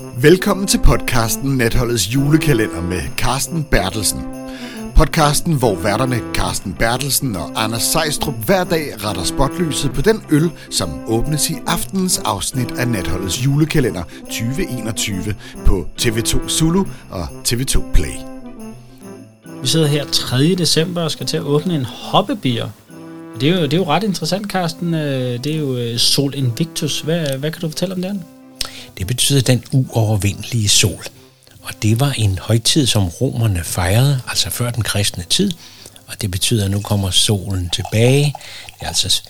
Velkommen til podcasten Natholdets julekalender med Carsten Bertelsen. Podcasten, hvor værterne Carsten Bertelsen og Anders Sejstrup hver dag retter spotlyset på den øl, som åbnes i aftenens afsnit af Natholdets julekalender 2021 på TV2 Zulu og TV2 Play. Vi sidder her 3. december og skal til at åbne en hoppebier. Det er jo, det er jo ret interessant, Carsten. Øh, det er jo øh, Sol Invictus. Hvad, hvad kan du fortælle om den? Det betyder den uovervindelige sol. Og det var en højtid, som romerne fejrede, altså før den kristne tid. Og det betyder, at nu kommer solen tilbage. Det er altså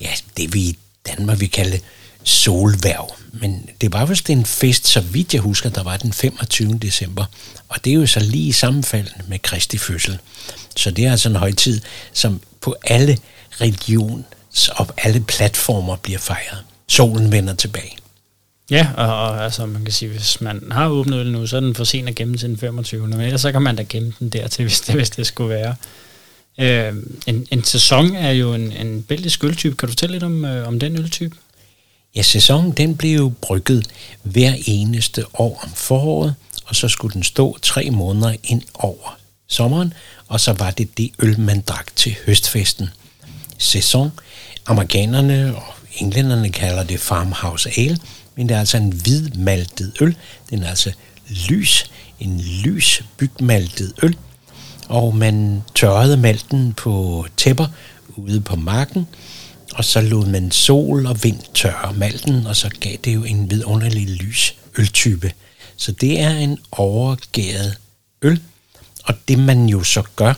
ja, det, vi i Danmark vil kalde solværv. Men det var vist en fest, så vidt jeg husker, der var den 25. december. Og det er jo så lige sammenfaldende med Kristi fødsel. Så det er altså en højtid, som på alle religions og alle platformer bliver fejret. Solen vender tilbage. Ja, og, og altså, man kan sige, hvis man har åbnet øl nu, så er den for sent at gemme til den 25. Men ellers så kan man da gemme den dertil, hvis det, hvis det skulle være. Øh, en, en sæson er jo en, en belgisk øltype. Kan du fortælle lidt om, øh, om den øltype? Ja, sæsonen den blev jo brygget hver eneste år om foråret, og så skulle den stå tre måneder ind over sommeren, og så var det det øl, man drak til høstfesten. Sæson. Amerikanerne og englænderne kalder det farmhouse ale, men det er altså en hvidmaltet øl. Den er altså lys, en lys bygmaltet øl, og man tørrede malten på tæpper ude på marken, og så lod man sol og vind tørre malten, og så gav det jo en vidunderlig lys øltype. Så det er en overgæret øl, og det man jo så gør,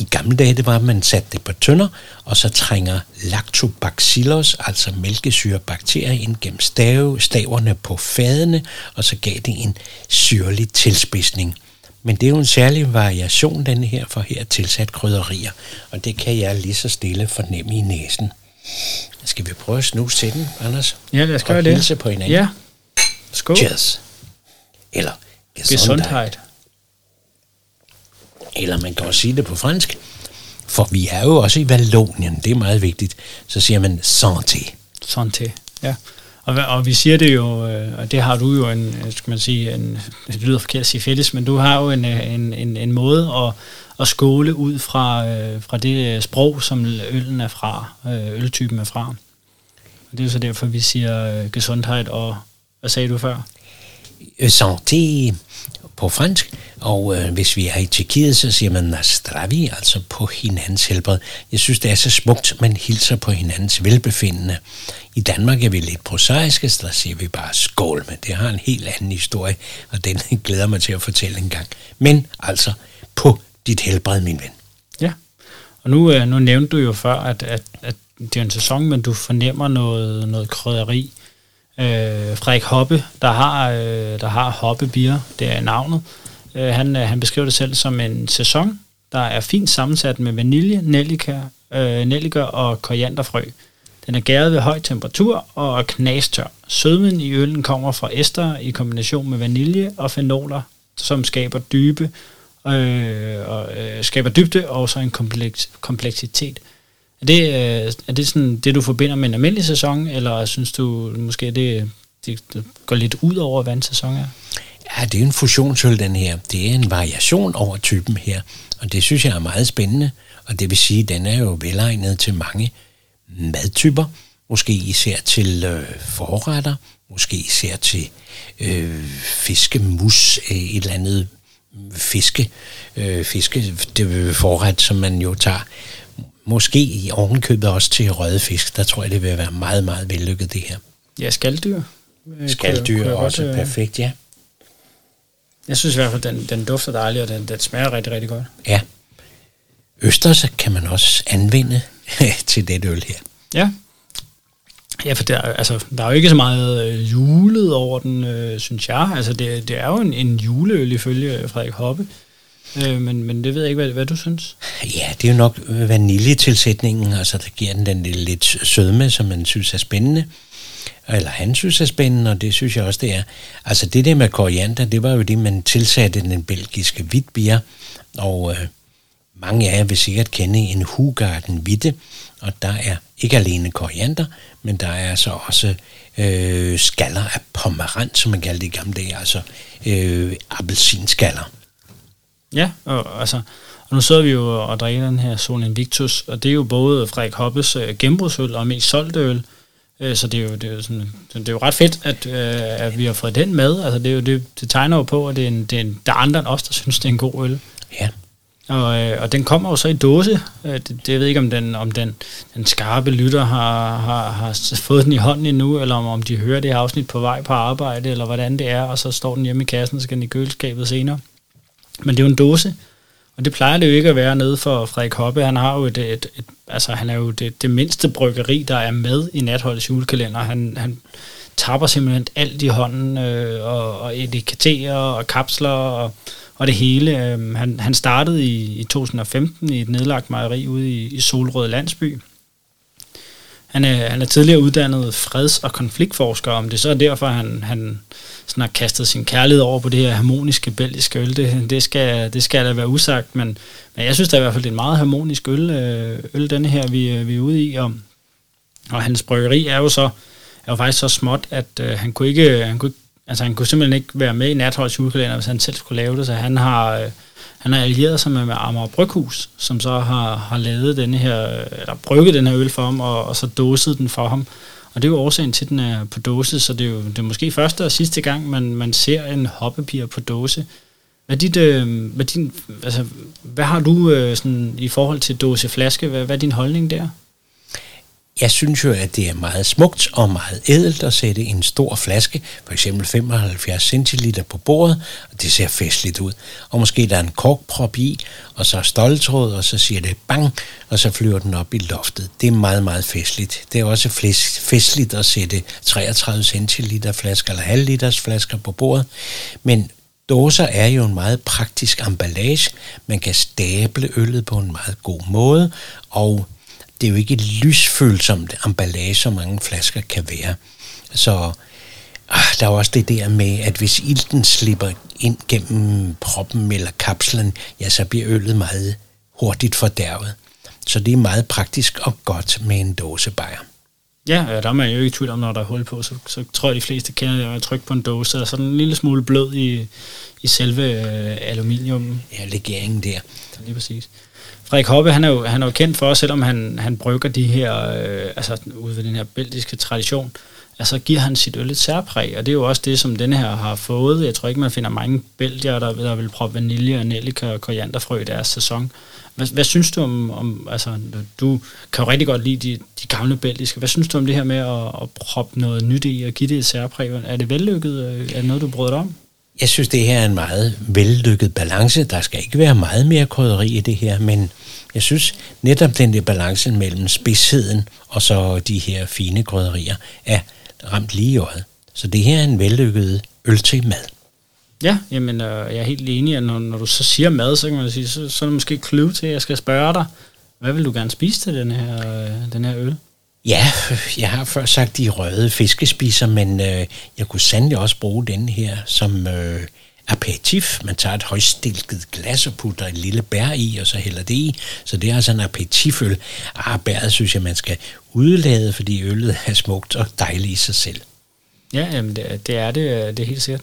i gamle dage, det var, at man satte det på tønder, og så trænger lactobacillus, altså mælkesyrebakterier, ind gennem stave, staverne på fadene, og så gav det en syrlig tilspidsning. Men det er jo en særlig variation, denne her, for her er tilsat krydderier, og det kan jeg lige så stille fornemme i næsen. Skal vi prøve at snuse til den, Anders? Ja, lad os Og gøre det. hilse på hinanden. Ja. Skål. Cheers. Eller Gesundheit. Eller man kan også sige det på fransk. For vi er jo også i Vallonien, det er meget vigtigt. Så siger man santé. Santé, ja. Og, og vi siger det jo, øh, og det har du jo en, øh, skal man sige, en, det lyder forkert at sige fælles, men du har jo en, øh, en, en, en måde at, at skåle ud fra, øh, fra det sprog, som øllen er fra, øh, øltypen er fra. Og det er jo så derfor, vi siger øh, gesundhed, og hvad sagde du før? Santé på fransk, og øh, hvis vi er i Tjekkiet, så siger man nastravi, altså på hinandens helbred. Jeg synes, det er så smukt, man hilser på hinandens velbefindende. I Danmark er vi lidt prosaiske, så der siger vi bare skål, men det har en helt anden historie, og den glæder mig til at fortælle en gang. Men altså, på dit helbred, min ven. Ja, og nu, øh, nu nævnte du jo før, at, at, at det er en sæson, men du fornemmer noget, noget krydderi. Øh, Frederik Hoppe, der har, øh, der har Hoppe Bier, det er navnet, øh, han, øh, han beskriver det selv som en sæson, der er fint sammensat med vanilje, nellika, øh, nelliker og korianderfrø. Den er gæret ved høj temperatur og er knastør. Sødmen i øllen kommer fra ester i kombination med vanilje og fenoler, som skaber dybe øh, og øh, skaber dybde og så en kompleks, kompleksitet. Er det, øh, er det sådan det, du forbinder med en almindelig sæson, eller synes du måske, det, det går lidt ud over, hvad en sæson er? Ja, det er en fusionsøl, den her. Det er en variation over typen her, og det synes jeg er meget spændende. Og det vil sige, at den er jo velegnet til mange madtyper. Måske især til øh, forretter, måske især til øh, fiskemus, øh, et eller andet fiske, øh, fiske det forret, som man jo tager. Måske i ovenkøbet også til røde fisk. Der tror jeg, det vil være meget, meget vellykket, det her. Ja, skalddyr. Øh, kunne Skalddyr kunne er jeg godt, også øh, perfekt, ja. Jeg synes i hvert fald, den, den dufter dejligt, og den, den smager rigtig, rigtig godt. Ja. Østers kan man også anvende til det øl her. Ja. Ja, for der, altså, der er jo ikke så meget øh, julet over den, øh, synes jeg. Altså, det, det er jo en, en juleøl ifølge Frederik Hoppe. Øh, men, men det ved jeg ikke, hvad, hvad du synes. Ja, det er jo nok vaniljetilsætningen, altså der giver den den lille lidt sødme, som man synes er spændende. Eller han synes er spændende, og det synes jeg også, det er. Altså det der med koriander, det var jo det, man tilsatte den belgiske hvidbier, og øh, Mange af jer vil sikkert kende en Hugarden Hvitte, og der er ikke alene koriander, men der er så også øh, skaller af pomerant, som man kaldte det i gamle dage, altså øh, appelsinskaller. Ja, og, altså, og nu sidder vi jo og drikker den her Sol Invictus, og det er jo både Frederik Hoppes øh, gennembrudsøl og mest solgte øl, øh, så det er, jo, det, er jo sådan, det er jo ret fedt, at, øh, at vi har fået den med. Altså, det, er jo, det, det tegner jo på, at det er, en, det er en, der er andre end os, der synes, det er en god øl. Ja. Og, øh, og den kommer jo så i dåse. Øh, det, det jeg ved ikke, om den, om den, den skarpe lytter har, har, har fået den i hånden endnu, eller om, om de hører det afsnit på vej på arbejde, eller hvordan det er, og så står den hjemme i kassen, og skal den i køleskabet senere. Men det er jo en dåse, og det plejer det jo ikke at være nede for Frederik Hoppe. Han har jo et, et, et altså han er jo det, det mindste bryggeri, der er med i Natholdets julekalender. Han, han tapper simpelthen alt i hånden, øh, og, og etiketter og kapsler og, og det hele. Øh, han, han startede i, i 2015 i et nedlagt mejeri ude i, i Solrød Landsby. Han er, han er tidligere uddannet freds- og konfliktforsker, om det så er derfor, han, han sådan har kastet sin kærlighed over på det her harmoniske belgiske øl. Det, det, skal, det skal da være usagt, men, men jeg synes da i hvert fald, det er en meget harmonisk øl, øh, øl denne her, vi, øh, vi er ude i. Og, og hans bryggeri er jo så er jo faktisk så småt, at øh, han kunne ikke, øh, han kunne, altså han kunne simpelthen ikke være med i Natholds julekalender, hvis han selv skulle lave det, så han har, øh, han har allieret sig med, med Amager Bryghus, som så har, har lavet denne her, eller brygget den her øl for ham, og, og så dåset den for ham. Og det er jo årsagen til, at den er på dåse, så det er jo det er måske første og sidste gang, man, man ser en hoppepiger på dåse. Hvad, dit, øh, hvad, din, altså, hvad har du øh, sådan, i forhold til dåseflaske? Hvad, hvad er din holdning der? Jeg synes jo, at det er meget smukt og meget ædelt at sætte en stor flaske, for eksempel 75 centiliter på bordet, og det ser festligt ud. Og måske der er en korkprop i, og så stoltråd, og så siger det bang, og så flyver den op i loftet. Det er meget, meget festligt. Det er også festligt at sætte 33 centiliter flasker eller halv liters flasker på bordet, men Dåser er jo en meget praktisk emballage. Man kan stable øllet på en meget god måde, og det er jo ikke et lysfølsomt emballage, som mange flasker kan være. Så ah, der er også det der med, at hvis ilten slipper ind gennem proppen eller kapslen, ja, så bliver øllet meget hurtigt fordærvet. Så det er meget praktisk og godt med en dåsebajer. Ja, der er man jo ikke i tvivl om, når der er hul på, så, så tror jeg, de fleste kender at trykke på en dåse, og så en lille smule blød i, i selve øh, aluminium. Ja, legeringen der. Lige præcis. Frederik Hoppe, han er jo, han er jo kendt for, selvom han, han brygger de her, øh, altså ud ved den her belgiske tradition, altså giver han sit øl et særpræg, og det er jo også det, som denne her har fået. Jeg tror ikke, man finder mange belgier, der, der vil proppe vanilje og nellika og korianderfrø i deres sæson. Hvad, hvad synes du om, om, altså du kan jo rigtig godt lide de, de gamle belgiske, hvad synes du om det her med at, at proppe noget nyt i og give det et særpræg? Er det vellykket? Øh, er det noget, du brød dig om? Jeg synes, det her er en meget vellykket balance. Der skal ikke være meget mere krydderi i det her, men jeg synes netop den der balance mellem spidsheden og så de her fine krydderier er ramt lige i øjet. Så det her er en vellykket øl til mad. Ja, jamen, øh, jeg er helt enig, at når, når du så siger mad, så kan man sige, så, så er det måske clue til, at jeg skal spørge dig, hvad vil du gerne spise til den her, øh, den her øl? Ja, jeg har før sagt de røde fiskespiser, men øh, jeg kunne sandelig også bruge den her som øh, aperitif. Man tager et højstilket glas og putter et lille bær i, og så hælder det i. Så det er altså en aperitiføl. Ah, bæret synes jeg, man skal udlade, fordi øllet er smukt og dejligt i sig selv. Ja, jamen det, det er det, det er helt sikkert.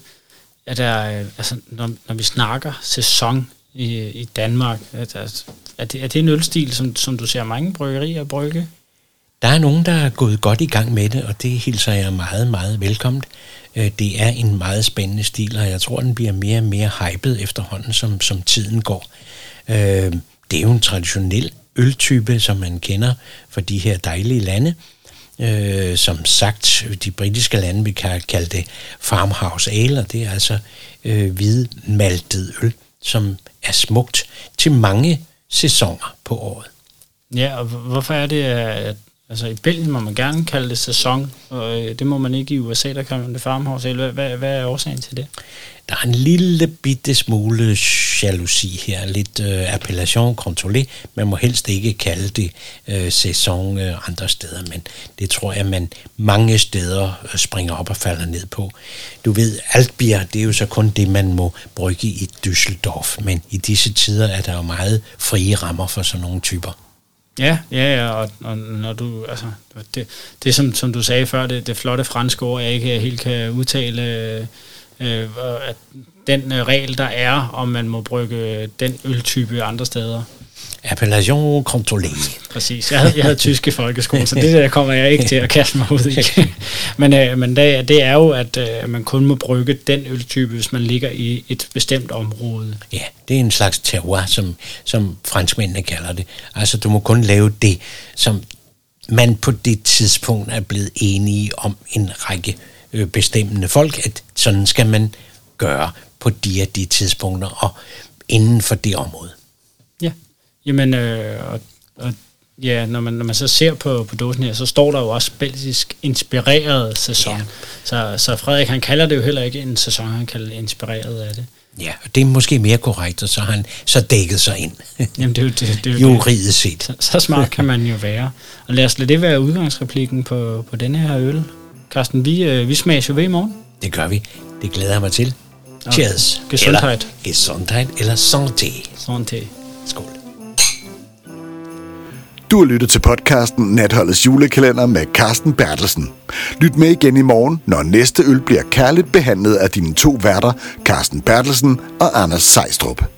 Er der, altså, når, når vi snakker sæson i, i Danmark, er, der, er, det, er det en ølstil, som, som du ser mange bryggerier brygge? Der er nogen, der er gået godt i gang med det, og det hilser jeg meget, meget velkomt. Øh, det er en meget spændende stil, og jeg tror, den bliver mere og mere hypet efterhånden, som, som tiden går. Øh, det er jo en traditionel øltype, som man kender fra de her dejlige lande. Øh, som sagt, de britiske lande, vi kan kalde det farmhouse ale, og det er altså øh, hvidmaltet øl, som er smukt til mange sæsoner på året. Ja, og hvorfor er det, at Altså i Belgien må man gerne kalde det sæson, og øh, det må man ikke i USA, der kan man det farmhouse. Hvad, hvad, hvad er årsagen til det? Der er en lille bitte smule jalousi her, lidt øh, appellation contrôlée. Man må helst ikke kalde det øh, sæson øh, andre steder, men det tror jeg, man mange steder øh, springer op og falder ned på. Du ved, Altbier, det er jo så kun det, man må brygge i Düsseldorf, men i disse tider er der jo meget frie rammer for sådan nogle typer. Ja, ja, ja, og, og når du, altså, det, det som, som du sagde før, det, det flotte franske ord, jeg ikke helt kan udtale, øh, øh at den øh, regel, der er, om man må brygge den øltype andre steder. Appellation contrôlée. Præcis. Jeg havde, jeg havde tysk i folkeskole, så det der kommer jeg ikke til at kaste mig ud i. men øh, men det, det er jo, at øh, man kun må brygge den øltype, hvis man ligger i et bestemt område. Ja, det er en slags terroir, som, som franskmændene kalder det. Altså, du må kun lave det, som man på det tidspunkt er blevet enige om en række øh, bestemmende folk, at sådan skal man gøre på de af de tidspunkter og inden for det område. Ja, jamen, øh, og, og ja, når man, når man så ser på, på dåsen her, så står der jo også belgisk inspireret sæson. Ja. Så, så Frederik, han kalder det jo heller ikke en sæson, han kalder det inspireret af det. Ja, og det er måske mere korrekt, og så har han så dækket sig ind. Jamen, det er jo det. det, er jo Juridisk set. Så, så smart kan man jo være. Og lad os lade det være udgangsreplikken på, på denne her øl. Carsten, vi, øh, vi smager jo ved i morgen. Det gør vi. Det glæder jeg mig til. Cheers. Gesundheit. Eller, gesundheit eller santé. Santé. Skål. Du har lyttet til podcasten Natholdets julekalender med Carsten Bertelsen. Lyt med igen i morgen, når næste øl bliver kærligt behandlet af dine to værter, Carsten Bertelsen og Anders Sejstrup.